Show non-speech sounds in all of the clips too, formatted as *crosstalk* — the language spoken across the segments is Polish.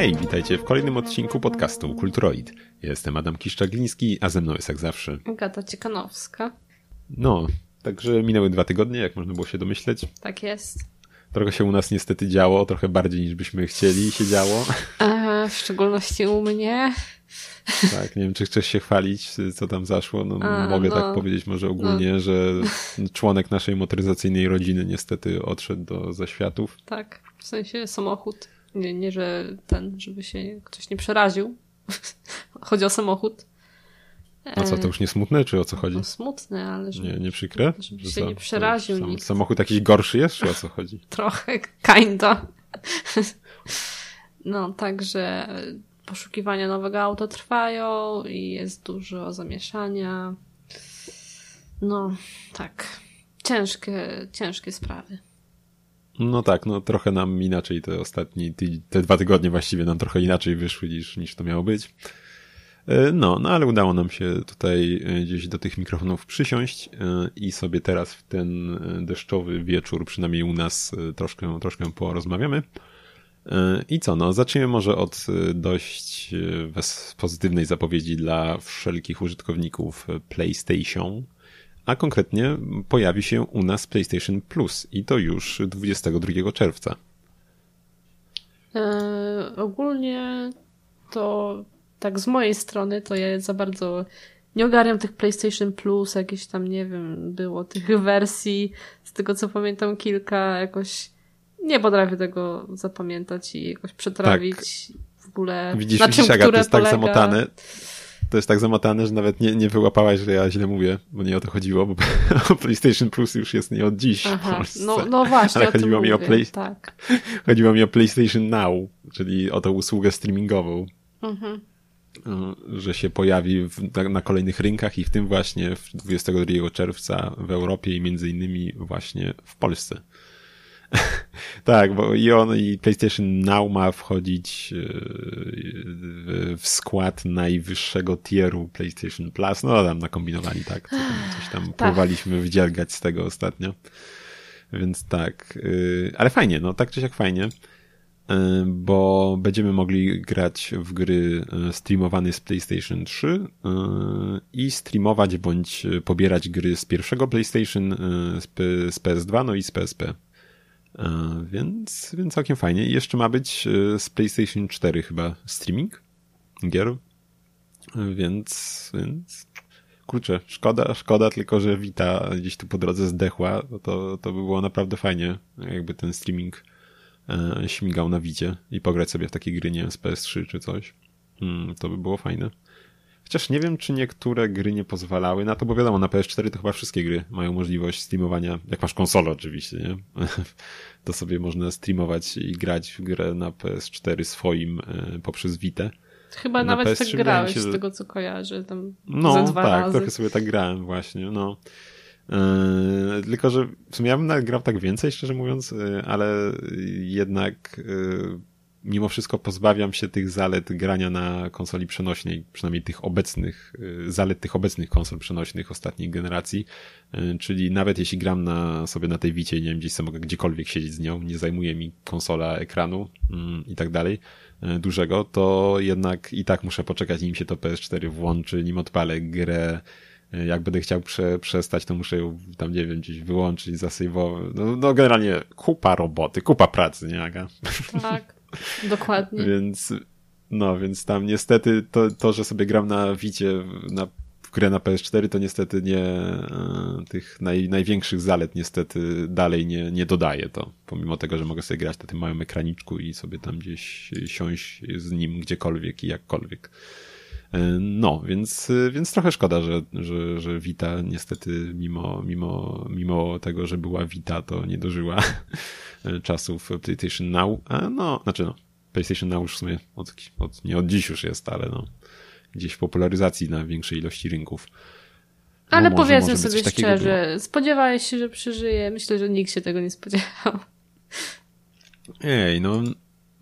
Hej, witajcie w kolejnym odcinku podcastu Kulturoid. Jestem Adam Kiszczagliński, a ze mną jest jak zawsze Agata Ciekanowska. No, także minęły dwa tygodnie, jak można było się domyśleć. Tak jest. Trochę się u nas niestety działo, trochę bardziej niż byśmy chcieli się działo. E, w szczególności u mnie. Tak, nie wiem, czy chcesz się chwalić, co tam zaszło. No, A, mogę no, tak powiedzieć może ogólnie, no. że członek naszej motoryzacyjnej rodziny niestety odszedł do zaświatów. Tak, w sensie samochód. Nie, nie że ten, żeby się ktoś nie przeraził. *laughs* Chodzi o samochód. A co, to już nie smutne, czy o co chodzi? No, smutne, ale żeby, nie, nie przykre? Żeby się nie przeraził sam, nikt. Samochód jakiś gorszy jest, czy o co chodzi? *laughs* Trochę, kinda. *laughs* no, także poszukiwania nowego auta trwają i jest dużo zamieszania. No, tak. Ciężkie, ciężkie sprawy. No tak, no trochę nam inaczej te ostatnie, te dwa tygodnie właściwie nam trochę inaczej wyszły niż, niż to miało być. E, no, no ale udało nam się tutaj e, gdzieś do tych mikrofonów przysiąść e, i sobie teraz w ten deszczowy wieczór, przynajmniej u nas, troszkę, troszkę porozmawiamy. I co, no zacznijmy może od dość pozytywnej zapowiedzi dla wszelkich użytkowników PlayStation, a konkretnie pojawi się u nas PlayStation Plus i to już 22 czerwca. E, ogólnie to tak z mojej strony to ja za bardzo nie ogarniam tych PlayStation Plus, jakieś tam, nie wiem, było tych *laughs* wersji, z tego co pamiętam kilka, jakoś nie potrafię tego zapamiętać i jakoś przetrawić tak. w ogóle Widzisz, na czym, widzisz, Aga, to jest tak polega. tak zamotane, to jest tak zamotane, że nawet nie, nie wyłapałaś, że ja źle mówię, bo nie o to chodziło, bo *laughs* PlayStation Plus już jest nie od dziś Aha, w Polsce. No, no właśnie, Ale chodziło mi, mówię, o play... tak. *laughs* chodziło mi o PlayStation Now, czyli o tę usługę streamingową. Mhm. E, że się pojawi w, na, na, kolejnych rynkach i w tym właśnie 22 czerwca w Europie i między innymi właśnie w Polsce. *laughs* tak, bo i on i PlayStation Now ma wchodzić e, w skład najwyższego tieru PlayStation Plus. No tam nakombinowali, tak? Co tam, coś tam próbowaliśmy wydziergać z tego ostatnio. Więc tak, e, ale fajnie, no tak czy siak fajnie. E, bo będziemy mogli grać w gry streamowane z PlayStation 3 e, i streamować bądź pobierać gry z pierwszego PlayStation, z PS2, no i z PSP. Więc, więc całkiem fajnie. I jeszcze ma być z PlayStation 4 chyba streaming gier. Więc, więc kurczę, szkoda, szkoda tylko, że Vita gdzieś tu po drodze zdechła. To, to by było naprawdę fajnie, jakby ten streaming e, śmigał na widzie i pograć sobie w takie gry, nie wiem, z PS3 czy coś. Hmm, to by było fajne. Chociaż nie wiem, czy niektóre gry nie pozwalały na to, bo wiadomo, na PS4 to chyba wszystkie gry mają możliwość streamowania, jak masz konsolę oczywiście, nie? *laughs* to sobie można streamować i grać w grę na PS4 swoim e, poprzez Vita. Chyba na nawet PS3 tak grałeś, się, z tego co kojarzę, tam No, tak, razy. trochę sobie tak grałem właśnie, no. Yy, tylko, że w sumie ja bym grał tak więcej, szczerze mówiąc, yy, ale jednak yy, mimo wszystko pozbawiam się tych zalet grania na konsoli przenośnej, przynajmniej tych obecnych, zalet tych obecnych konsol przenośnych ostatniej generacji, czyli nawet jeśli gram na sobie na tej Wicie, nie wiem, gdzieś sobie mogę gdziekolwiek siedzieć z nią, nie zajmuje mi konsola ekranu mm, i tak dalej, dużego, to jednak i tak muszę poczekać, nim się to PS4 włączy, nim odpalę grę, jak będę chciał prze, przestać, to muszę ją tam, nie wiem, gdzieś wyłączyć, zasejwować. No, no generalnie kupa roboty, kupa pracy, nie Aga? Tak, dokładnie. więc, no, więc tam niestety to, to, że sobie gram na Wicie, na w grę na PS4, to niestety nie e, tych naj, największych zalet niestety dalej nie, nie dodaje to. Pomimo tego, że mogę sobie grać na tym małym ekraniczku i sobie tam gdzieś siąść z nim gdziekolwiek i jakkolwiek. E, no, więc, więc trochę szkoda, że, że, że Vita niestety mimo, mimo, mimo tego, że była Vita, to nie dożyła czasów PlayStation Now. A no, znaczy no, PlayStation Now już w sumie od, od, nie od dziś już jest, ale no, gdzieś w popularyzacji na większej ilości rynków. No ale może, powiedzmy może sobie szczerze, było. spodziewałeś się, że przeżyje? Myślę, że nikt się tego nie spodziewał. Ej, no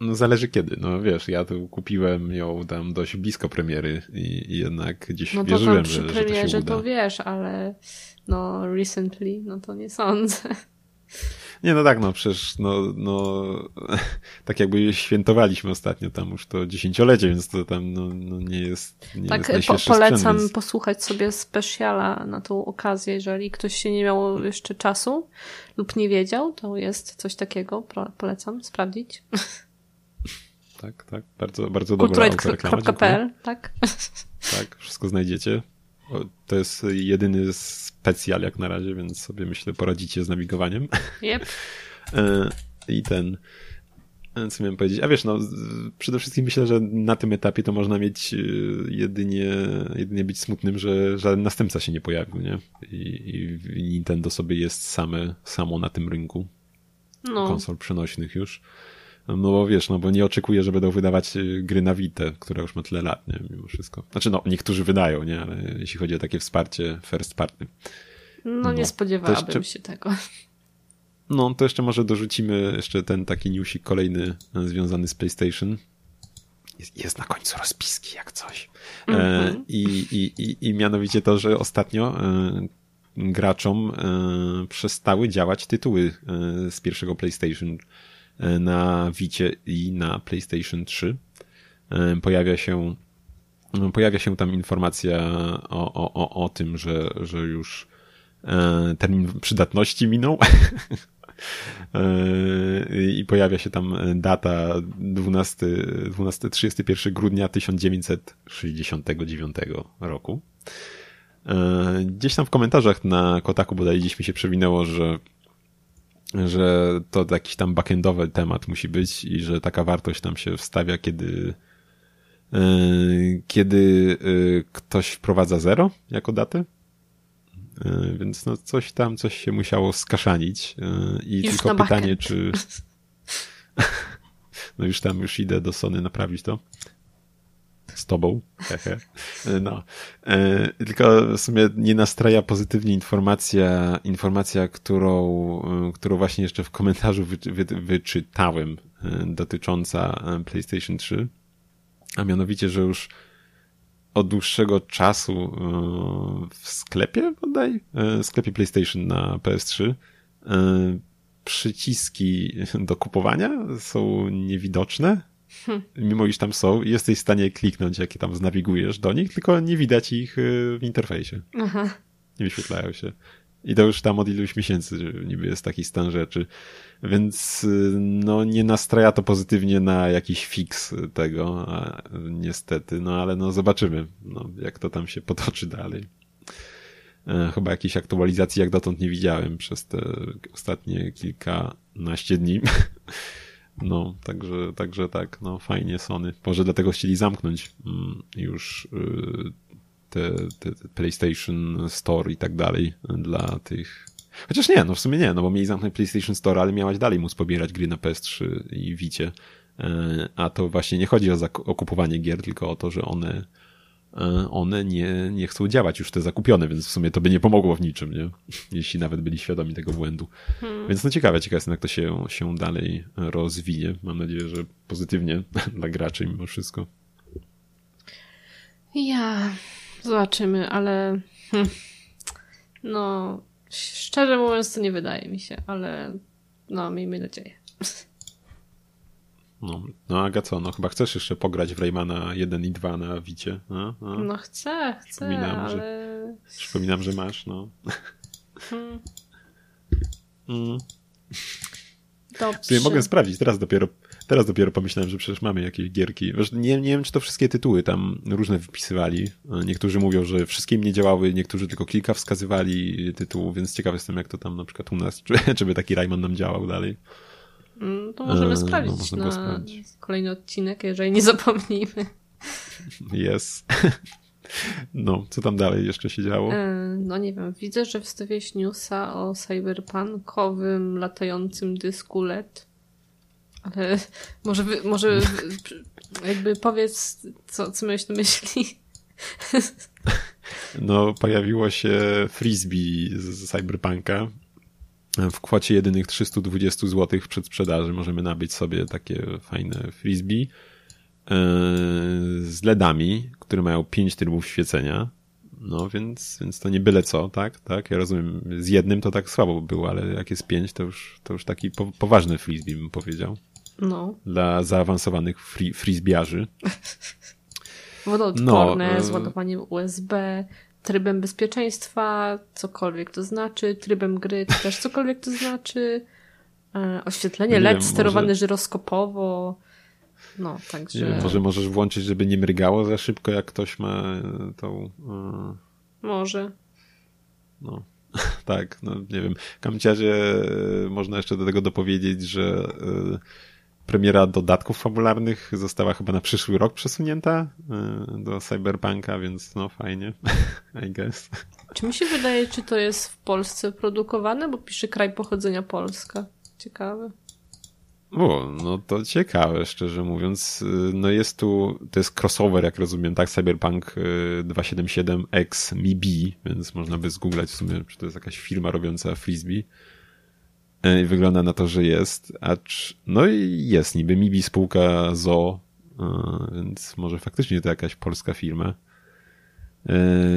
no zależy kiedy, no wiesz, ja tu kupiłem ją tam dość blisko premiery i, i jednak gdzieś no wierzyłem, przy że, premierze że to się uda. to wiesz, ale no recently, no to nie sądzę. Nie, no tak, no przecież, no, no, *laughs* tak jakby świętowaliśmy ostatnio tam już to dziesięciolecie, więc to tam, no, no nie jest, nie tak, jest po, polecam sprzęt, więc... posłuchać sobie specjala na tą okazję, jeżeli ktoś się nie miał jeszcze czasu lub nie wiedział, to jest coś takiego, polecam sprawdzić. *laughs* Tak, tak, bardzo, bardzo dobra autoreklama, tak? *laughs* Tak, wszystko znajdziecie. To jest jedyny specjal jak na razie, więc sobie myślę poradzicie z nawigowaniem. Yep. *laughs* E, I ten, e, co miałem powiedzieć? A wiesz, no przede wszystkim myślę, że na tym etapie to można mieć e, jedynie, jedynie być smutnym, że żaden następca się nie pojawił, nie? I, i Nintendo sobie jest same, samo na tym rynku no. konsol przenośnych już. No bo wiesz, no bo nie oczekuję, że będą wydawać y, gry na Vita, która już ma tyle lat, nie, mimo wszystko. Znaczy no, niektórzy wydają, nie, ale jeśli chodzi o takie wsparcie first party. No, no nie spodziewałabym jeszcze... się tego. No, to jeszcze może dorzucimy jeszcze ten taki newsik kolejny e, związany z PlayStation. Jest, jest na końcu rozpiski, jak coś. Mm -hmm. e, mhm. i, i, i, I mianowicie to, że ostatnio e, graczom e, przestały działać tytuły e, z pierwszego PlayStation na Vicie i na PlayStation 3. E, pojawia się, pojawia się tam informacja o, o, o, o tym, że, że już e, termin przydatności minął. *laughs* I pojawia się tam data 12, 12 31 grudnia 1969 roku. Gdzieś tam w komentarzach na Kotaku bodaj gdzieś mi się przewinęło, że że to jakiś tam backendowy temat musi być i że taka wartość tam się wstawia, kiedy yy, kiedy yy, ktoś wprowadza zero jako datę. Yy, więc no coś tam, coś się musiało skaszanić i już tylko pytanie, czy *laughs* no już tam, już idę do Sony naprawić to z tobą. *laughs* No. E, tylko w sumie nie nastraja pozytywnie informacja, informacja, którą, e, którą właśnie jeszcze w komentarzu wy, wy, wyczytałem e, dotycząca PlayStation 3. A mianowicie, że już od dłuższego czasu w sklepie, bodaj, w sklepie PlayStation na PS3 przyciski do kupowania są niewidoczne Hmm. Mimo iż tam są, jesteś w stanie kliknąć, jakie tam znawigujesz do nich, tylko nie widać ich y, w interfejsie. Aha. Nie wyświetlają się. I to już tam od iluś miesięcy niby jest taki stan rzeczy. Więc y, no nie nastraja to pozytywnie na jakiś fix tego, niestety. No ale no zobaczymy, no, jak to tam się potoczy dalej. E, chyba jakiejś aktualizacji jak dotąd nie widziałem przez te ostatnie kilkanaście dni. *laughs* No, także, także tak, no fajnie Sony. Może dlatego chcieli zamknąć mm, już y, te, te, PlayStation Store i tak dalej dla tych Chociaż nie, no w sumie nie, no bo mieli zamknąć PlayStation Store, ale miałaś dalej móc pobierać gry na PS3 i Wicie. E, a to właśnie nie chodzi o, o kupowanie gier, tylko o to, że one one nie, nie chcą działać już te zakupione, więc w sumie to by nie pomogło w niczym, nie? Jeśli nawet byli świadomi tego błędu. Hmm. Więc no ciekawe, ciekawe jestem, jak to się, się dalej rozwinie. Mam nadzieję, że pozytywnie *laughs* dla graczy mimo wszystko. Ja, zobaczymy, ale hm, no, szczerze mówiąc to nie wydaje mi się, ale no, miejmy nadzieję. No, no Aga co, no chyba chcesz jeszcze pograć w Raymana 1 i 2 na Wicie? No, no. no chcę, chcę, przypominam, ale... Że, przypominam, że masz, no. Hmm. Mm. Dobrze. mogę sprawdzić, teraz dopiero, teraz dopiero pomyślałem, że przecież mamy jakieś gierki. Nie, nie wiem, czy to wszystkie tytuły tam różne wypisywali. Niektórzy mówią, że wszystkie im nie działały, niektórzy tylko kilka wskazywali tytułów, więc ciekaw jestem, jak to tam na przykład u nas, *laughs* czy, czy by taki Rayman nam działał dalej. Mm, to możemy eee, sprawdzić no, na sprawdzić. kolejny odcinek, jeżeli nie zapomnimy. *laughs* Jest. *laughs* No, co tam dalej jeszcze się działo? Eee, no nie wiem, widzę, że wstawiłeś newsa o cyberpunkowym latającym dysku LED. Ale *laughs* może, może jakby powiedz, co, co miałeś na myśli. No, pojawiło się frisbee z Cyberpunka, w kwocie jedynych 320 zł w przedsprzedaży możemy nabyć sobie takie fajne frisbee e, z LEDami, które mają 5 trybów świecenia. No, więc, więc to nie byle co, tak? tak? Ja rozumiem, z jednym to tak słabo było, ale jak jest pięć, to już, to już taki po, poważny frisbee bym powiedział. No. Dla zaawansowanych fri, frisbiarzy. *laughs* Wodoodporne, no, z ładowaniem USB, trybem bezpieczeństwa, cokolwiek to znaczy, trybem gry też cokolwiek to znaczy, e, oświetlenie LED sterowane może... żyroskopowo, no, także... Wiem, może możesz włączyć, żeby nie mrygało za szybko, jak ktoś ma e, tą... E... Może. No, *laughs* tak, no nie wiem. W kamciarze e, można jeszcze do tego dopowiedzieć, że e, premiera dodatków fabularnych została chyba na przyszły rok przesunięta e, do Cyberpunka, więc no fajnie, *laughs* I guess. Czy mi się wydaje, czy to jest w Polsce produkowane, bo pisze kraj pochodzenia Polska. Ciekawe. O, no to ciekawe, szczerze mówiąc. No jest tu, to jest crossover, jak rozumiem, tak? Cyberpunk 277 X MiB, więc można by zgooglać w sumie, czy to jest jakaś firma robiąca frisbee. E, I wygląda na to, że jest. Acz, no i jest niby MiBi spółka ZO, e, więc może faktycznie to jakaś polska firma. E,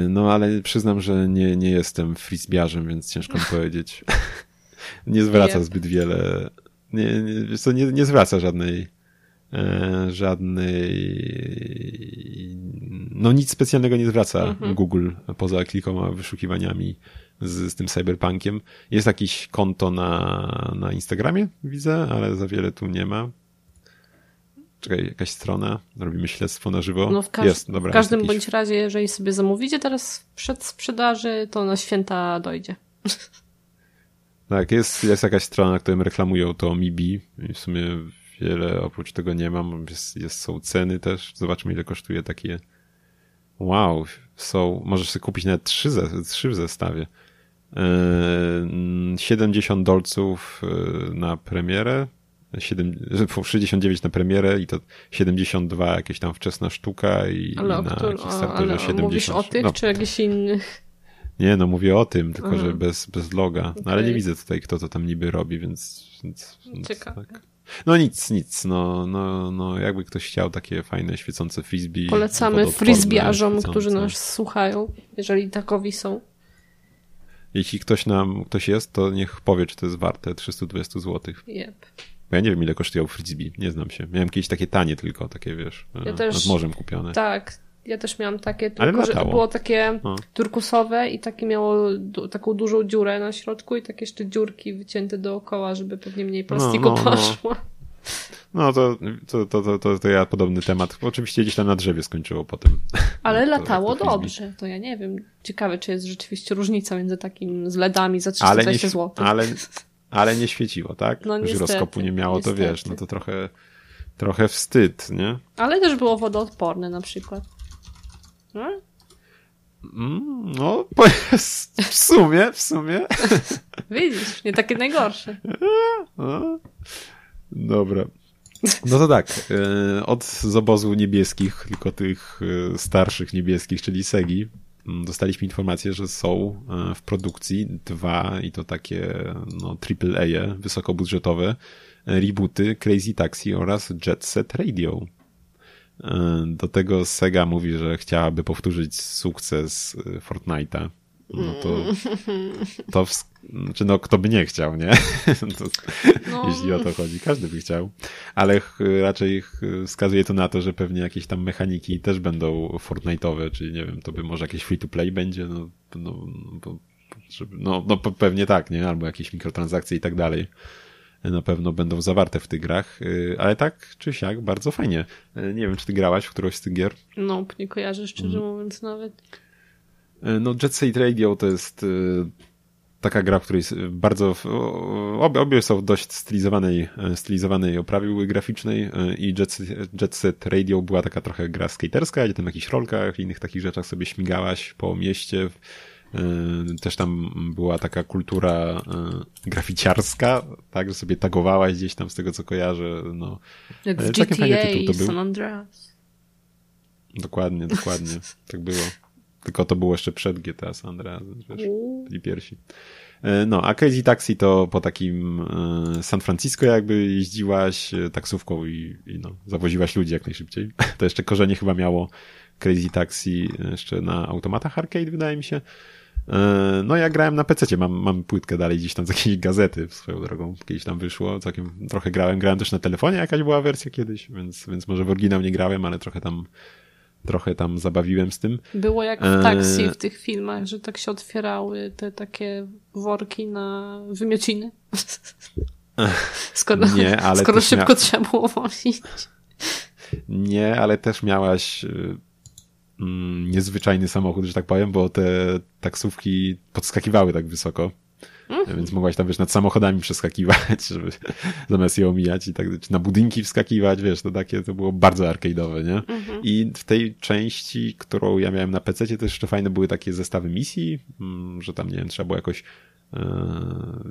no ale przyznam, że nie, nie jestem frisbiarzem, więc ciężko mi powiedzieć. *laughs* nie zwraca zbyt wiele. Nie, nie, co, nie, nie zwraca żadnej żadnej no nic specjalnego nie zwraca mhm. Google poza kilkoma wyszukiwaniami z, z tym cyberpunkiem. Jest jakieś konto na, na Instagramie, widzę, ale za wiele tu nie ma. Czekaj, jakaś strona, robimy śledztwo na żywo. No w, każ jest, dobra, w każdym jakiś... bądź razie, jeżeli sobie zamówicie teraz przed sprzedaży, to na święta dojdzie. Tak, jest, jest jakaś strona, na której reklamują to MIBI i w sumie wiele oprócz tego nie mam. Jest, jest, są ceny też. Zobaczmy, ile kosztuje takie. Wow, są. Możesz sobie kupić nawet trzy, trzy w zestawie. 70 dolców e, na premierę, 69 *laughs* na premierę i to 72 jakieś tam wczesna sztuka i, ale i na który, ale 70. Mówisz o tych no, czy jakichś innych? Nie, no mówię o tym, tylko że bez, bez loga. No, okay. ale nie widzę tutaj, kto to tam niby robi, więc... więc, więc Ciekawe. Tak. No nic, nic. No, no, no jakby ktoś chciał takie fajne, świecące frisbee. Polecamy frisbeearzom, którzy nas słuchają, jeżeli takowi są. Jeśli ktoś nam, ktoś jest, to niech powie, czy to jest warte 320 zł. Yep. Bo ja nie wiem, ile kosztują frisbee, nie znam się. Miałem jakieś takie tanie tylko, takie wiesz, ja też, nad morzem kupione. Tak, ja też miałam takie, tylko że to było takie no. turkusowe i takie miało taką dużą dziurę na środku i takie jeszcze dziurki wycięte dookoła, żeby pewnie mniej plastiku no, no, no. poszło. No to, to, to, to, to ja podobny temat. Oczywiście gdzieś tam na drzewie skończyło potem. Ale latało dobrze. To ja nie wiem. Ciekawe, czy jest rzeczywiście różnica między takim z LEDami za 320 zł. Ale, ale nie świeciło, tak? No niestety, Żyroskopu nie miało, niestety. to wiesz, no to trochę, trochę wstyd, nie? Ale też było wodoodporne na przykład. No, mm, no w sumie, w sumie. *laughs* Widzisz, nie takie najgorsze. *laughs* No. Dobra. No to tak, e, od z obozu niebieskich, tylko tych e, starszych niebieskich, czyli Segi, dostaliśmy informację, że są e, w produkcji dwa i to takie no, AAA, wysokobudżetowe rebooty Crazy Taxi oraz Jet Set Radio. Do tego Sega mówi, że chciałaby powtórzyć sukces Fortnite'a no to, to w, znaczy no kto by nie chciał, nie? *laughs* To, no. Jeśli o to chodzi, każdy by chciał. Ale raczej wskazuje to na to, że pewnie jakieś tam mechaniki też będą Fortnite'owe, czyli nie wiem, to by może jakieś free-to-play będzie, no, no, no, no, no pewnie tak, nie? Albo jakieś mikrotransakcje i tak dalej na pewno będą zawarte w tych grach, ale tak czy siak bardzo fajnie. Nie wiem, czy ty grałaś w którąś z tych gier? No, nie kojarzę szczerze mm. mówiąc nawet. E, no Jet Set Radio to jest e, taka gra, w której bardzo, obie, obie są w dość stylizowanej, e, stylizowanej oprawie graficznej i Jet, Jet Set Radio była taka trochę gra skaterska, gdzie tam w jakichś rolkach i innych takich rzeczach sobie śmigałaś po mieście. Też tam była taka kultura graficiarska, tak, że sobie tagowałaś gdzieś tam z tego, co kojarzę. No. Jak w GTA był. San Andreas. Dokładnie, dokładnie. tak było. Tylko to było jeszcze przed GTA San Andreas, wiesz, byli pierwsi. E, no, a Crazy Taxi to po takim e, San Francisco jakby jeździłaś e, taksówką i, i no, zawoziłaś ludzi jak najszybciej. *laughs* To jeszcze korzenie chyba miało Crazy Taxi jeszcze na automatach arcade, wydaje mi się. No ja grałem na PC, mam, mam płytkę dalej gdzieś tam z jakiejś gazety swoją drogą, kiedyś tam wyszło, całkiem trochę grałem, grałem też na telefonie, jakaś była wersja kiedyś, więc, więc może w oryginał nie grałem, ale trochę tam trochę tam zabawiłem z tym. Było jak w taksi w tych filmach, że tak się otwierały te takie worki na wymiociny. *laughs* skoro nie, ale skoro szybko mia... trzeba było wozić. Nie, ale też miałaś y, mm, niezwyczajny samochód, że tak powiem, bo te taksówki podskakiwały tak wysoko. Mhm. Więc mogłaś tam, wiesz, nad samochodami przeskakiwać, *laughs* żeby zamiast je omijać i tak, czy na budynki wskakiwać, wiesz, to takie, to było bardzo arcade'owe, nie? Mhm. I w tej części, którą ja miałem na PC, też jeszcze fajne były takie zestawy misji, mm, że tam, nie wiem, trzeba było jakoś, e,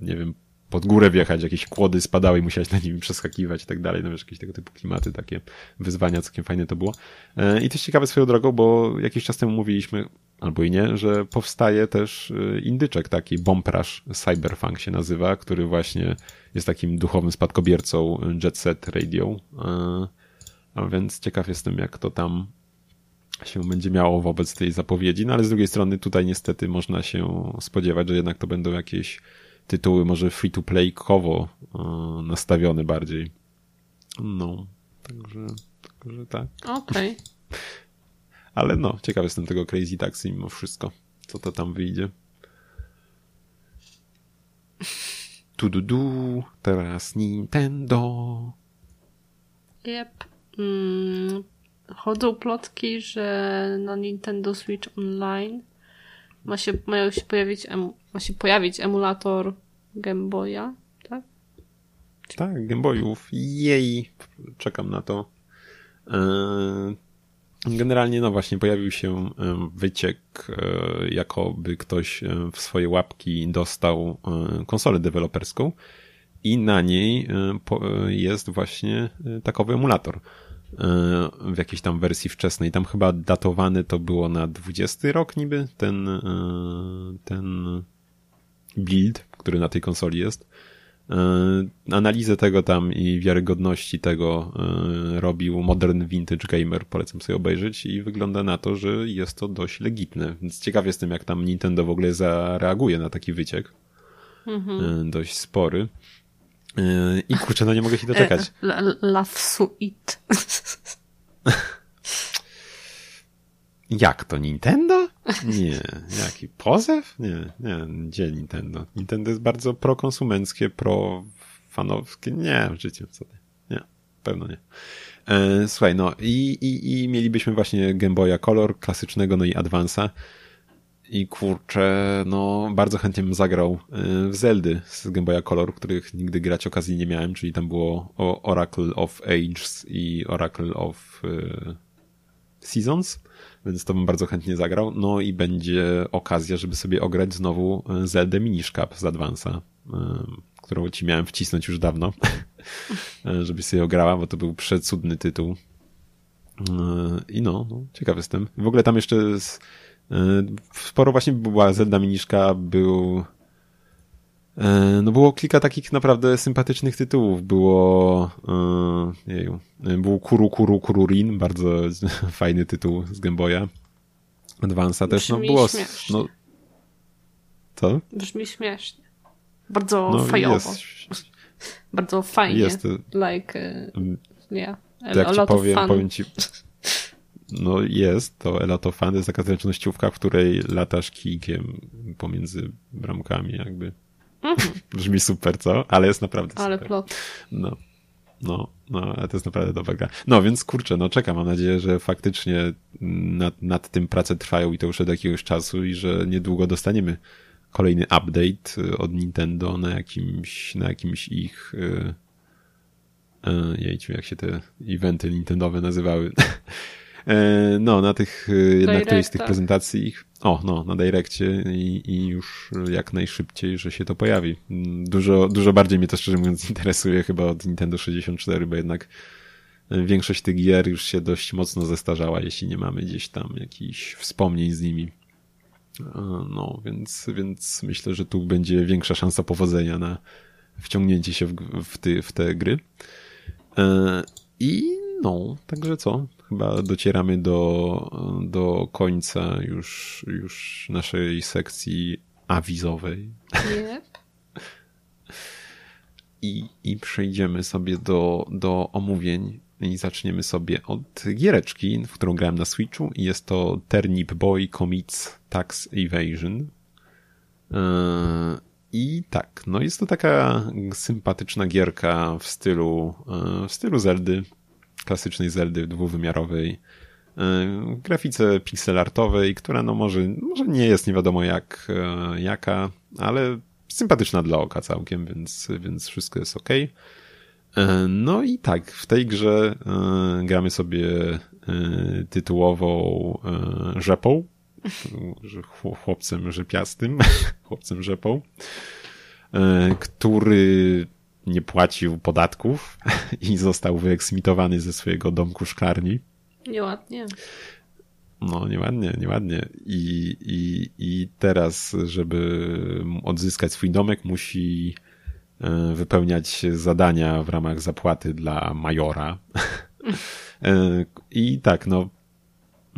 nie wiem, pod górę wjechać, jakieś kłody spadały i musiałeś na nimi przeskakiwać i tak dalej, no wiesz, jakieś tego typu klimaty, takie wyzwania, całkiem fajne to było. E, I też ciekawe swoją drogą, bo jakiś czas temu mówiliśmy, albo i nie, że powstaje też e, indyczek taki, Bomprash Cyberfunk się nazywa, który właśnie jest takim duchowym spadkobiercą Jet Set Radio. E, a więc ciekaw jestem, jak to tam się będzie miało wobec tej zapowiedzi, no ale z drugiej strony tutaj niestety można się spodziewać, że jednak to będą jakieś tytuły może free to play kowo e, nastawione bardziej. No, także, także tak. Okej. Okay. *laughs* Ale no, ciekawy jestem tego Crazy Taxi mimo wszystko, co to tam wyjdzie. Tu du du, teraz Nintendo. Yep. Mm, chodzą plotki, że na Nintendo Switch Online ma się, mają się pojawić, ma się pojawić emulator Game Boya, tak? Tak, Game Boyów. Jej, czekam na to. E, generalnie, no właśnie, pojawił się e, wyciek, e, jakoby ktoś w swoje łapki dostał konsolę deweloperską i na niej jest właśnie takowy emulator w jakiejś tam wersji wczesnej. Tam chyba datowany to było na 20 rok niby, ten, ten build, który na tej konsoli jest. Analizę tego tam i wiarygodności tego robił Modern Vintage Gamer, polecam sobie obejrzeć i wygląda na to, że jest to dość legitne. Więc ciekaw jestem, jak tam Nintendo w ogóle zareaguje na taki wyciek. Mhm. Dość spory. I kurczę, no nie mogę się doczekać. *laughs* Love Suite. Jak to Nintendo? Nie. Jaki pozew? Nie, nie, gdzie Nintendo? Nintendo jest bardzo prokonsumenckie, profanowskie. Nie, w życiu co ty. Nie, pewno nie. E, słuchaj, no i, i, i mielibyśmy właśnie Game Boya Color klasycznego, no i Advance'a. I kurczę, no bardzo chętnie bym zagrał e, w Zeldy z Game Boya Color, których nigdy grać okazji nie miałem, czyli tam było Oracle of Ages i Oracle of e, Seasons, więc to bym bardzo chętnie zagrał. No i będzie okazja, żeby sobie ograć znowu e, Zelda Minish Cap z Advance'a, którą ci miałem wcisnąć już dawno, *laughs* żebyś sobie ograła, bo to był przecudny tytuł. I no, no ciekaw jestem. W ogóle tam jeszcze z sporo właśnie była Zelda Miniszka, był e, no było kilka takich naprawdę sympatycznych tytułów. Było e, jeju, był Kuru Kuru Kururin, bardzo *laughs* fajny tytuł z Game Boya. Advance'a też, no było... Śmiesznie. No, co? Brzmi śmiesznie. Bardzo no, fajowo. Jest, bardzo fajnie. Jest, like, uh, yeah, jak ci powiem, powiem ci *laughs* no jest, to Elato Fan jest taka zręcznościówka, w której latasz kijkiem pomiędzy bramkami jakby. Mhm. *laughs* Brzmi super, co? Ale jest naprawdę Ale super. plot. No. No, no, ale to jest naprawdę dobra gra. No, więc kurczę, no czekam, mam nadzieję, że faktycznie nad, nad tym prace trwają i to już od jakiegoś czasu i że niedługo dostaniemy kolejny update od Nintendo na jakimś, na jakimś ich yy, yy, jejciu, jak się te eventy Nintendowe nazywały. *laughs* E, no, na tych, e, na którejś z tych prezentacji o, no, na Direccie i, i już jak najszybciej, że się to pojawi. Dużo, dużo bardziej mnie to szczerze mówiąc *laughs* interesuje chyba od Nintendo 64, bo jednak większość tych gier już się dość mocno zestarzała, jeśli nie mamy gdzieś tam jakichś wspomnień z nimi. E, no, więc, więc myślę, że tu będzie większa szansa powodzenia na wciągnięcie się w, w, ty, w te gry. I no, także co? Chyba docieramy do, do końca już, już naszej sekcji awizowej. Yep. *laughs* I, I przejdziemy sobie do, do omówień i zaczniemy sobie od giereczki, w którą grałem na Switchu i jest to Turnip Boy Commits Tax Evasion. I tak, no jest to taka sympatyczna gierka w stylu, w stylu Zeldy, klasycznej Zeldy dwuwymiarowej, w grafice pixelartowej, która no może, może nie jest nie wiadomo jak, jaka, ale sympatyczna dla oka całkiem, więc, więc wszystko jest ok. No i tak, w tej grze gramy sobie tytułową rzepą, chłopcem rzepiastym, *laughs* chłopcem rzepą, który nie płacił podatków *laughs* i został wyeksmitowany ze swojego domku szklarni. Nieładnie. No, nieładnie, nieładnie. I, i, I teraz, żeby odzyskać swój domek, musi e, wypełniać zadania w ramach zapłaty dla majora. *laughs* E, I tak, no,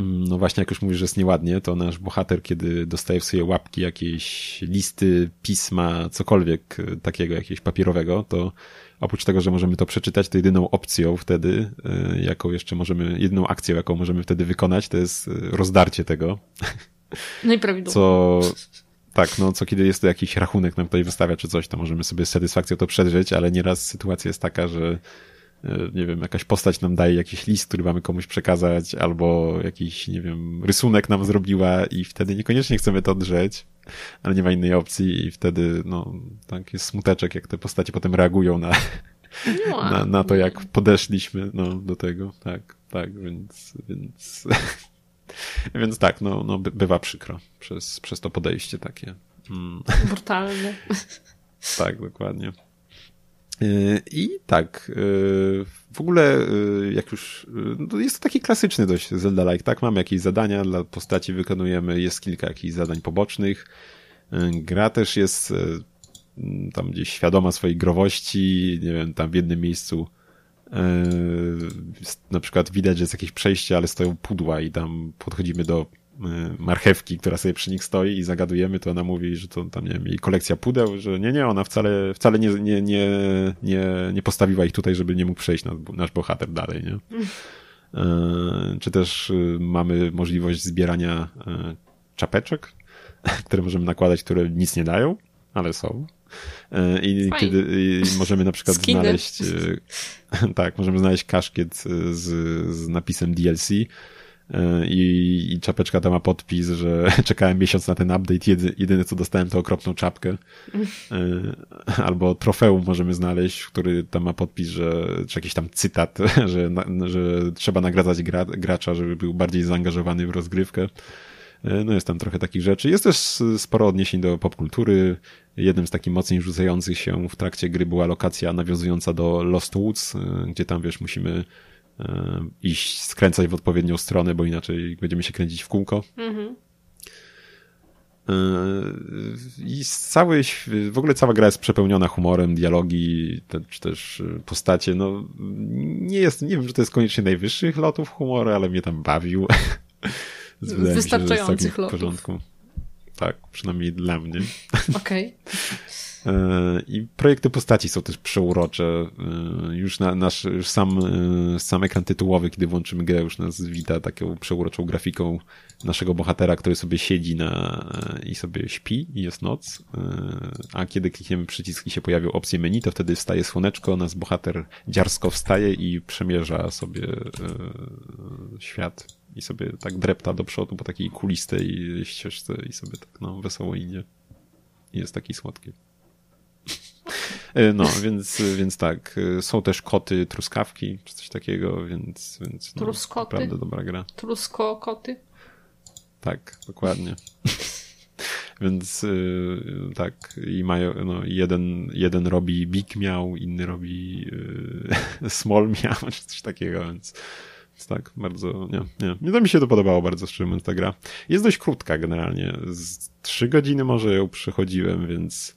no właśnie, jak już mówisz, że jest nieładnie, to nasz bohater, kiedy dostaje w swoje łapki jakieś listy, pisma, cokolwiek e, takiego, jakiegoś papierowego, to oprócz tego, że możemy to przeczytać, to jedyną opcją wtedy, e, jaką jeszcze możemy, jedyną akcją, jaką możemy wtedy wykonać, to jest e, rozdarcie tego. *laughs* No i prawidłowo. Co, tak, no co kiedy jest to jakiś rachunek nam tutaj wystawia czy coś, to możemy sobie z satysfakcją to przedrzeć, ale nieraz sytuacja jest taka, że nie wiem, jakaś postać nam daje jakiś list, który mamy komuś przekazać, albo jakiś, nie wiem, rysunek nam zrobiła i wtedy niekoniecznie chcemy to drzeć, ale nie ma innej opcji i wtedy, no, tak jest smuteczek, jak te postacie potem reagują na, na, na to, jak podeszliśmy, no, do tego, tak, tak, więc, więc, *laughs* więc tak, no, no, bywa przykro przez, przez to podejście takie. Mm. Brutalne. tak, dokładnie. Y, I tak, y, w ogóle y, jak już, no jest to taki klasyczny dość Zelda-like, tak? Mamy jakieś zadania dla postaci, wykonujemy, jest kilka jakichś zadań pobocznych. Gra też jest tam gdzieś świadoma swojej growości, nie wiem, tam w jednym miejscu na przykład widać, że jest jakieś przejście, ale stoją pudła i tam podchodzimy do marchewki, która sobie przy nich stoi i zagadujemy, to ona mówi, że to tam, nie wiem, jej kolekcja pudeł, że nie, nie, ona wcale, wcale nie, nie, nie, nie, nie postawiła ich tutaj, żeby nie mógł przejść nasz, nasz bohater dalej, nie? Mm. Czy też y, mamy możliwość zbierania czapeczek, *laughs* które możemy nakładać, które nic nie dają, ale są. I Fajne. kiedy i możemy na przykład Skiny. znaleźć, *laughs* tak, możemy znaleźć kaszkiet z, z napisem DLC, i, i czapeczka ta ma podpis, że *laughs* czekałem miesiąc na ten update, jedy, jedyne co dostałem to okropną czapkę. E, albo trofeum możemy znaleźć, który tam ma podpis, że, czy jakiś tam cytat, *laughs* że, że trzeba nagradzać gra, gracza, żeby był bardziej zaangażowany w rozgrywkę. E, no jest tam trochę takich rzeczy. Jest też sporo odniesień do popkultury. Jednym z takich mocniej rzucających się w trakcie gry była lokacja nawiązująca do Lost Woods, e, gdzie tam wiesz, musimy iść, skręcać w odpowiednią stronę, bo inaczej będziemy się kręcić w kółko. Mhm. E, I cały, w ogóle cała gra jest przepełniona humorem, dialogi, czy też postacie. No, nie jest, nie wiem, że to jest koniecznie najwyższych lotów humoru, ale mnie tam bawił. *laughs* Wystarczających lotów. W porządku. Tak, przynajmniej dla mnie. Okej. Okay. *laughs* E, I projekty postaci są też przeurocze. E, już na, nasz już sam, e, sam ekran tytułowy, kiedy włączymy grę, już nas wita taką przeuroczą grafiką naszego bohatera, który sobie siedzi na, i sobie śpi i jest noc. A kiedy klikniemy przycisk i się pojawią opcje menu, to wtedy wstaje słoneczko, nasz bohater dziarsko wstaje i przemierza sobie świat i sobie tak drepta do przodu po takiej kulistej ścieżce i sobie tak no wesoło idzie. I jest taki słodki. E, no, więc, więc tak. E, są też koty, truskawki, czy coś takiego, więc, więc no, Truskoty? naprawdę dobra gra. Trusko-koty? Tak, dokładnie. Więc yy, tak, i mają, no, jeden, jeden robi Big Miał, inny robi yy, *laughs* Small Miał, czy coś takiego, więc, więc tak, bardzo, nie, nie. Nie to mi się to podobało bardzo, szczerze mówiąc, ta gra. Jest dość krótka generalnie, z trzy godziny może ją przechodziłem, więc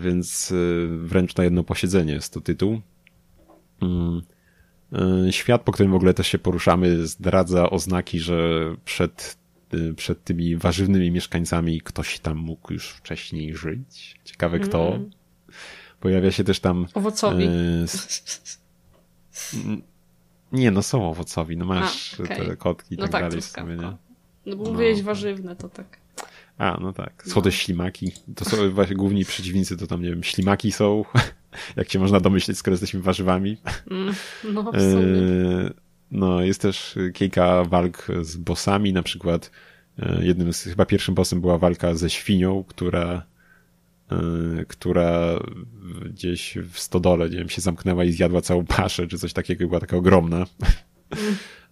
więc y, wręcz na jedno posiedzenie jest to tytuł. Mm. Świat, po którym w ogóle też się poruszamy, zdradza oznaki, że przed, przed tymi warzywnymi mieszkańcami ktoś tam mógł już wcześniej żyć. Ciekawe kto. Mm. Pojawia się też tam. Owocowi. Nie, no są owocowi, no masz A, okay. te kotki i no tak, tak dalej w sumie, nie? No bo mówiłeś no. warzywne, to tak. A, no tak. Słode no. ślimaki. To są właśnie główni przeciwnicy, to tam, nie wiem, ślimaki są, *laughs* jak się można domyśleć, skoro jesteśmy warzywami. Mm, no, w sumie. No, jest też kilka walk z bossami, na przykład e, jednym z, chyba pierwszym bossem była walka ze świnią, która Y, która gdzieś w stodole, nie wiem, się zamknęła i zjadła całą paszę, czy coś takiego, była taka ogromna. *laughs*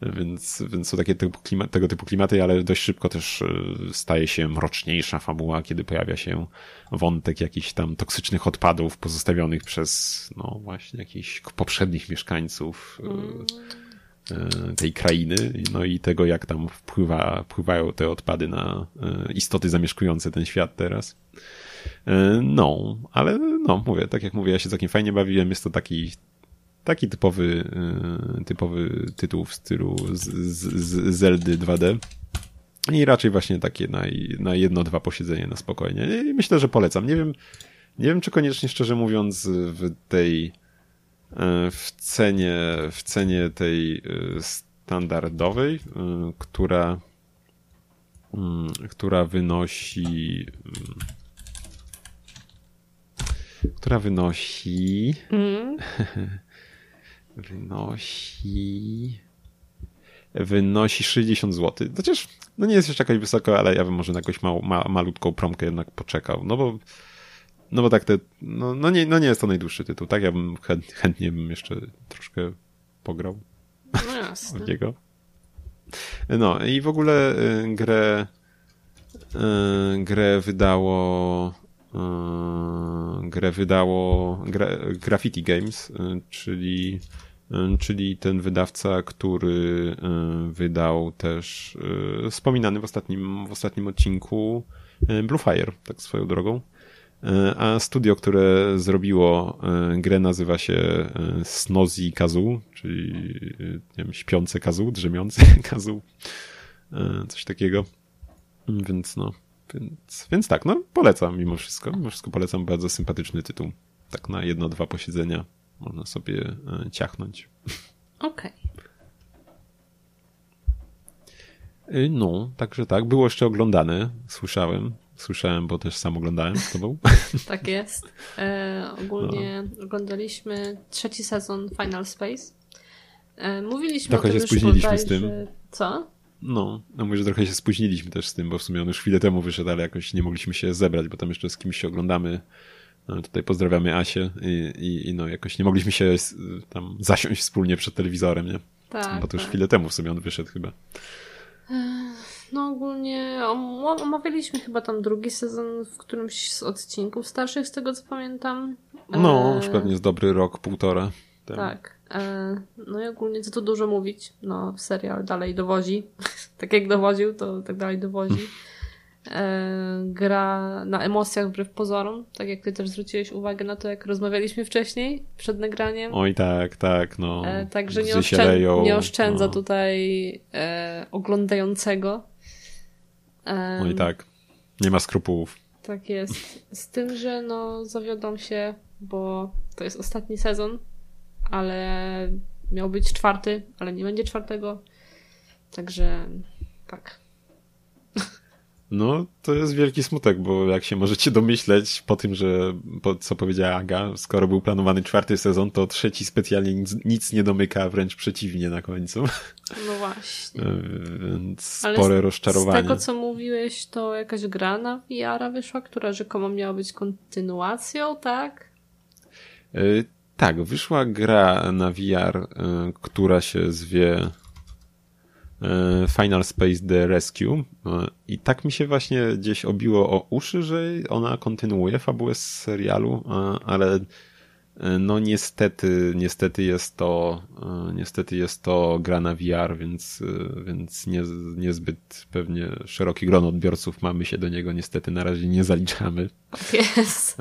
Więc, więc są takie typu klimat, tego typu klimaty, ale dość szybko też y, staje się mroczniejsza fabuła, kiedy pojawia się wątek jakichś tam toksycznych odpadów pozostawionych przez, no właśnie, jakichś poprzednich mieszkańców y, mm. tej krainy, no i tego, jak tam wpływa, wpływają te odpady na istoty zamieszkujące ten świat teraz. No, ale no, mówię, tak jak mówię, ja się całkiem fajnie bawiłem. Jest to taki taki typowy, e, typowy tytuł w stylu z, z, z Zeldy 2D. I raczej właśnie takie na, na jedno, dwa posiedzenie na spokojnie. I myślę, że polecam. Nie wiem, nie wiem, czy koniecznie, szczerze mówiąc, w tej e, w cenie, w cenie tej standardowej, która która wynosi która wynosi. Mm. *laughs* wynosi. Wynosi 60 zł. Chociaż no nie jest jeszcze jakaś wysoko, ale ja bym może na jakąś mał, ma, malutką promkę jednak poczekał. No bo. No bo tak te. No, no, nie, no nie jest to najdłuższy tytuł, tak? Ja bym chęt, chętnie bym jeszcze troszkę pograł. No jasne. niego. No i w ogóle y, grę. Y, grę wydało grę wydało gra, Graffiti Games, yy, czyli, yy, czyli ten wydawca, który wydał też wspominany w ostatnim, w ostatnim odcinku Blue Fire, tak swoją drogą. A studio, które zrobiło grę nazywa się Snozy Kazu, czyli nie wiem, śpiące Kazu, drzemiące *laughs* Kazu, coś takiego. Więc no, więc, więc tak, no polecam mimo wszystko. Mimo wszystko polecam bardzo sympatyczny tytuł. Tak na jedno, dwa posiedzenia można sobie e, ciachnąć. Okej. Okay. No, także tak. Było jeszcze oglądane, słyszałem. Słyszałem, bo też sam oglądałem z tobą. *laughs* tak jest. E, ogólnie no. oglądaliśmy trzeci sezon Final Space. E, mówiliśmy Trochę o tym się spóźniliśmy z tym. Co? No, no mówię, że trochę się spóźniliśmy też z tym, bo w sumie on już chwilę temu wyszedł, ale jakoś nie mogliśmy się zebrać, bo tam jeszcze z kimś się oglądamy. No, tutaj pozdrawiamy Asię i, i, i, no jakoś nie mogliśmy się tam zasiąść wspólnie przed telewizorem, nie? Tak. Bo to już tak. chwilę temu w sumie on wyszedł chyba. No ogólnie omawialiśmy chyba tam drugi sezon w którymś z odcinków starszych, z tego co pamiętam. No, już pewnie jest dobry rok, półtora. Tak. E, no i ogólnie co tu dużo mówić. No, serial dalej dowozi. *laughs* tak jak dowoził, to tak dalej dowozi. E, gra na emocjach wbrew pozorom. Tak jak ty też zwróciłeś uwagę na to, jak rozmawialiśmy wcześniej, przed nagraniem. Oj tak, tak, no. E, także nie, oszczę nie oszczędza no. tutaj e, oglądającego. E, Oj tak. Nie ma skrupułów. Tak jest. Z tym, że no zawiodą się, bo to jest ostatni sezon ale miał być czwarty, ale nie będzie czwartego. Także tak. No, to jest wielki smutek, bo jak się możecie domyśleć po tym, że po, co powiedziała Aga, skoro był planowany czwarty sezon, to trzeci specjalnie nic, nic nie domyka, wręcz przeciwnie na końcu. No *laughs* właśnie. Więc spore Ale z, rozczarowanie. Z tego, co mówiłeś, to jakaś gra na VR wyszła, która rzekomo miała być kontynuacją, tak? Y tak, wyszła gra na VR, y, która się zwie y, Final Space The Rescue y, i tak mi się właśnie gdzieś obiło o uszy, że ona kontynuuje fabułę z serialu, ale no niestety, niestety jest to niestety jest to gra na VR, więc, więc nie, niezbyt pewnie szeroki gron odbiorców mamy się do niego niestety na razie nie zaliczamy. Yes.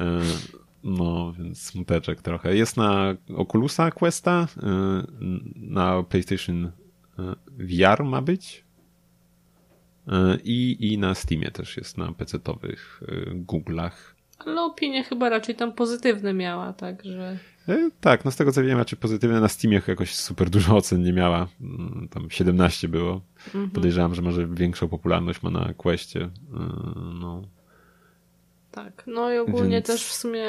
No, więc smuteczek trochę. Jest na Oculusa Questa, y, na PlayStation y, VR ma być y, i, i na Steamie też jest na PC-towych Google'ach. Ale opinie chyba raczej tam pozytywne miała, także... Tak, no z tego co wiem, raczej pozytywne na Steamie jakoś super dużo ocen nie miała. Mm, tam 17 było. Mhm. Podejrzewam, że może większą popularność ma na Questie. No, tak, no i ogólnie Więc... też w sumie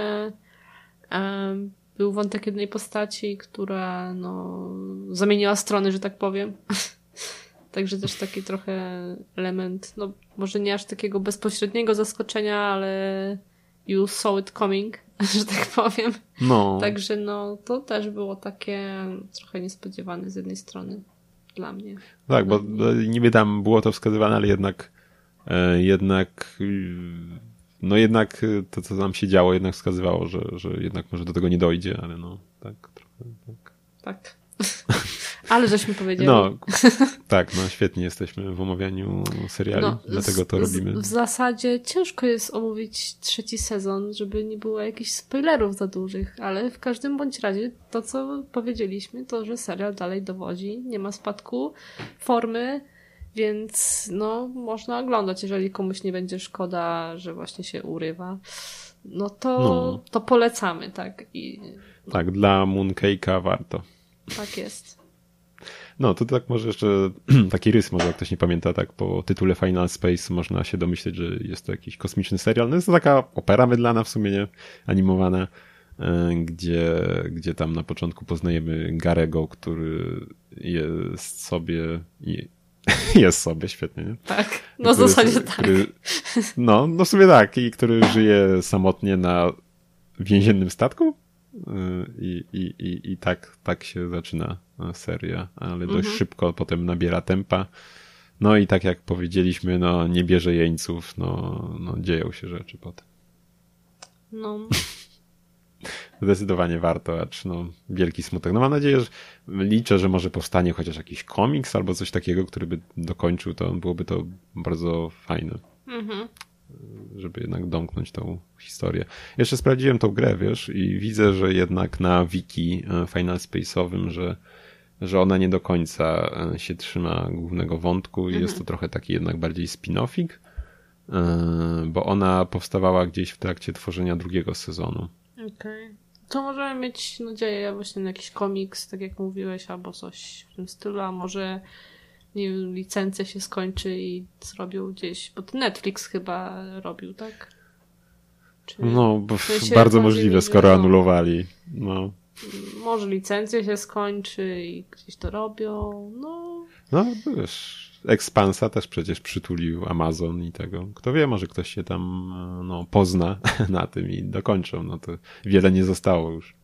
był wątek jednej postaci, która no, zamieniła strony, że tak powiem. *laughs* Także też taki trochę element, no może nie aż takiego bezpośredniego zaskoczenia, ale you saw it coming, *laughs* że tak powiem. No. Także no, to też było takie trochę niespodziewane z jednej strony dla mnie. Tak, bo niby tam było to wskazywane, ale jednak e, jednak no jednak y, to, co tam się działo, jednak wskazywało, że, że jednak może do tego nie dojdzie, ale no, tak, trochę, tak. Tak. *laughs* ale żeśmy powiedzieli. No, *laughs* tak, no świetnie jesteśmy w omawianiu seriali, no, dlatego to robimy. W zasadzie ciężko jest omówić trzeci sezon, żeby nie było jakichś spoilerów za dużych, ale w każdym bądź razie to, co powiedzieliśmy, to, że serial dalej dowodzi, nie ma spadku formy, więc no, można oglądać, jeżeli komuś nie będzie szkoda, że właśnie się urywa. No to, no. to polecamy, tak. I. Tak, dla Mooncake'a warto. Tak jest. No, to tak może jeszcze *clears throat* taki rys, może jak ktoś nie pamięta, tak po tytule Final Space można się domyśleć, że jest to jakiś kosmiczny serial. No jest to taka opera mydlana w sumie, nie? Animowana, e, gdzie, gdzie tam na początku poznajemy Garego, który jest sobie *laughs* jest sobie, świetnie, nie? Tak, no w zasadzie tak. Który, no, no sobie tak, i który żyje samotnie na więziennym statku y, i, i, i, i tak, tak się zaczyna seria, ale dość mhm. szybko potem nabiera tempa. No i tak jak powiedzieliśmy, no nie bierze jeńców, no, no dzieją się rzeczy potem. No. *laughs* Zdecydowanie warto, acz no, wielki smutek. No mam nadzieję, że liczę, że może powstanie chociaż jakiś komiks albo coś takiego, który by dokończył to, byłoby to bardzo fajne. Mhm. Żeby jednak domknąć tą historię. Jeszcze sprawdziłem tą grę, wiesz, i widzę, że jednak na wiki e, Final Space'owym, że że ona nie do końca e, się trzyma głównego wątku i mhm. jest to trochę taki jednak bardziej spin-offik, e, bo ona powstawała gdzieś w trakcie tworzenia drugiego sezonu. Okej. Okay. To możemy mieć nadzieję właśnie na jakiś komiks, tak jak mówiłeś, albo coś w tym stylu, a może nie wiem, licencja się skończy i zrobią gdzieś, bo Netflix chyba robił, tak? Czy no, bardzo możliwe, skoro no, anulowali. No. Może licencja się skończy i gdzieś to robią, no. No, wiesz, Expansa też przecież przytulił Amazon i tego. Kto wie, może ktoś się tam no, pozna *laughs* na tym i dokończą. No to wiele nie zostało już.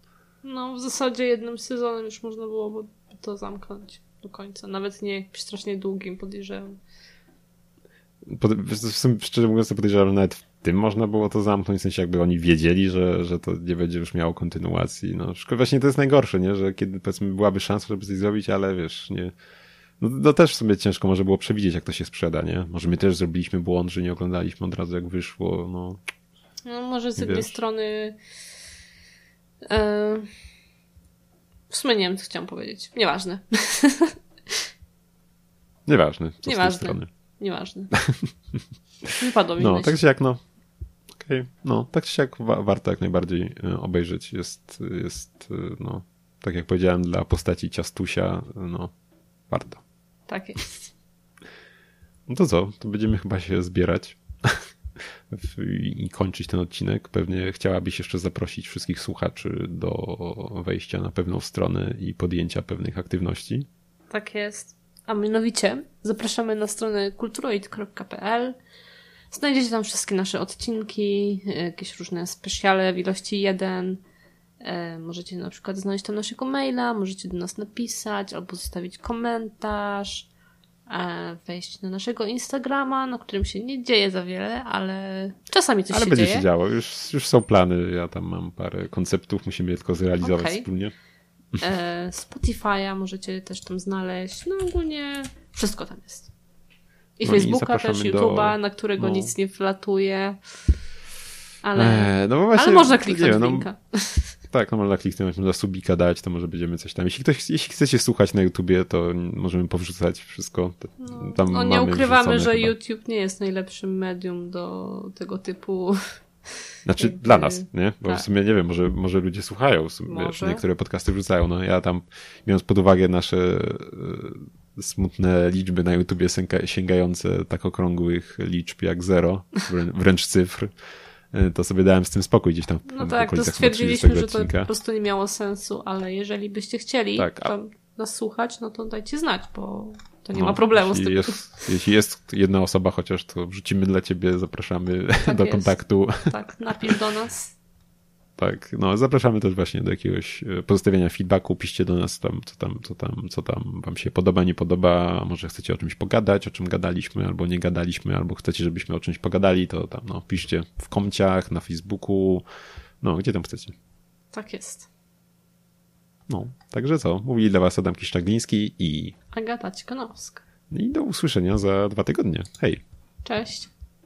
No, w zasadzie jednym sezonem już można było to zamknąć do końca. Nawet nie strasznie długim, podejrzewam. Pod, szczerze mówiąc, to podejrzewam, że nawet w tym można było to zamknąć, w sensie jakby oni wiedzieli, że, że to nie będzie już miało kontynuacji. No, właśnie to jest najgorsze, nie? Że kiedy powiedzmy byłaby szansa, żeby coś zrobić, ale wiesz, nie, no, no też w sumie ciężko może było przewidzieć, jak to się sprzeda, nie? Może my też zrobiliśmy błąd, że nie oglądaliśmy od razu, jak wyszło, no. No może z jednej strony e... w sumie nie wiem, co chciałam powiedzieć. Nieważne. *laughs* Nieważne. Co Nieważne. strony. Nieważne. *laughs* Wypadło mi No, tak się jak no. Okay. No, tak czy jak wa warto jak najbardziej e, obejrzeć. Jest, jest, e, no, tak jak powiedziałem, dla postaci ciastusia, no, warto. Tak jest. No to co? To będziemy chyba się zbierać *laughs* i kończyć ten odcinek. Pewnie chciałabyś jeszcze zaprosić wszystkich słuchaczy do wejścia na pewną stronę i podjęcia pewnych aktywności. Tak jest. A mianowicie zapraszamy na stronę kulturoid.pl. Znajdziecie tam wszystkie nasze odcinki, jakieś różne specjale w ilości jeden możecie na przykład znaleźć tam naszego maila, możecie do nas napisać albo zostawić komentarz, e, wejść na naszego Instagrama, na którym się nie dzieje za wiele, ale czasami coś ale się dzieje. Ale będzie się działo, już, już są plany, ja tam mam parę konceptów, musimy je tylko zrealizować okay. wspólnie. E, Spotify'a możecie też tam znaleźć, no ogólnie wszystko tam jest. I no Facebooka i też, YouTube'a, do... na którego no. nic nie wlatuje. Ale, Eee, no właśnie, ale można kliknąć no, linka. *laughs* Tak, no można kliknąć, można subika dać, to może będziemy coś tam. Jeśli, ktoś, jeśli chcecie słuchać na YouTubie, to możemy powrzucać wszystko. To, tam No nie ukrywamy, że chyba. YouTube nie jest najlepszym medium do tego typu. *laughs* Znaczy jakby- dla nas, *laughs* nie? Bo Tak. w sumie nie wiem, może, może ludzie słuchają, sumie, wiesz, Może. niektóre podcasty wrzucają. No ja tam, biorąc pod uwagę nasze e, smutne liczby na YouTubie sięga, sięgające tak okrągłych liczb jak zero, wrę- wręcz cyfr, to sobie dałem z tym spokój gdzieś tam No tak, to stwierdziliśmy, 30 że to odcinka. po prostu nie miało sensu, ale jeżeli byście chcieli Tak, a- nas słuchać, no to dajcie znać, bo to nie No, ma problemu z tym. Jest, jeśli jest jedna osoba chociaż, to wrzucimy dla ciebie, zapraszamy do Tak jest. kontaktu. Tak, napisz do nas. Tak, no zapraszamy też właśnie do jakiegoś e, pozostawienia feedbacku, piszcie do nas tam, co tam, co tam, co tam wam się podoba, nie podoba, może chcecie o czymś pogadać, o czym gadaliśmy, albo nie gadaliśmy, albo chcecie, żebyśmy o czymś pogadali, to tam, no, piszcie w komciach, na Facebooku, no, gdzie tam chcecie. Tak jest. No, także co, mówili dla was Adam Kiszczagliński i, Agata Cikanowska. i do usłyszenia za dwa tygodnie. Hej! Cześć.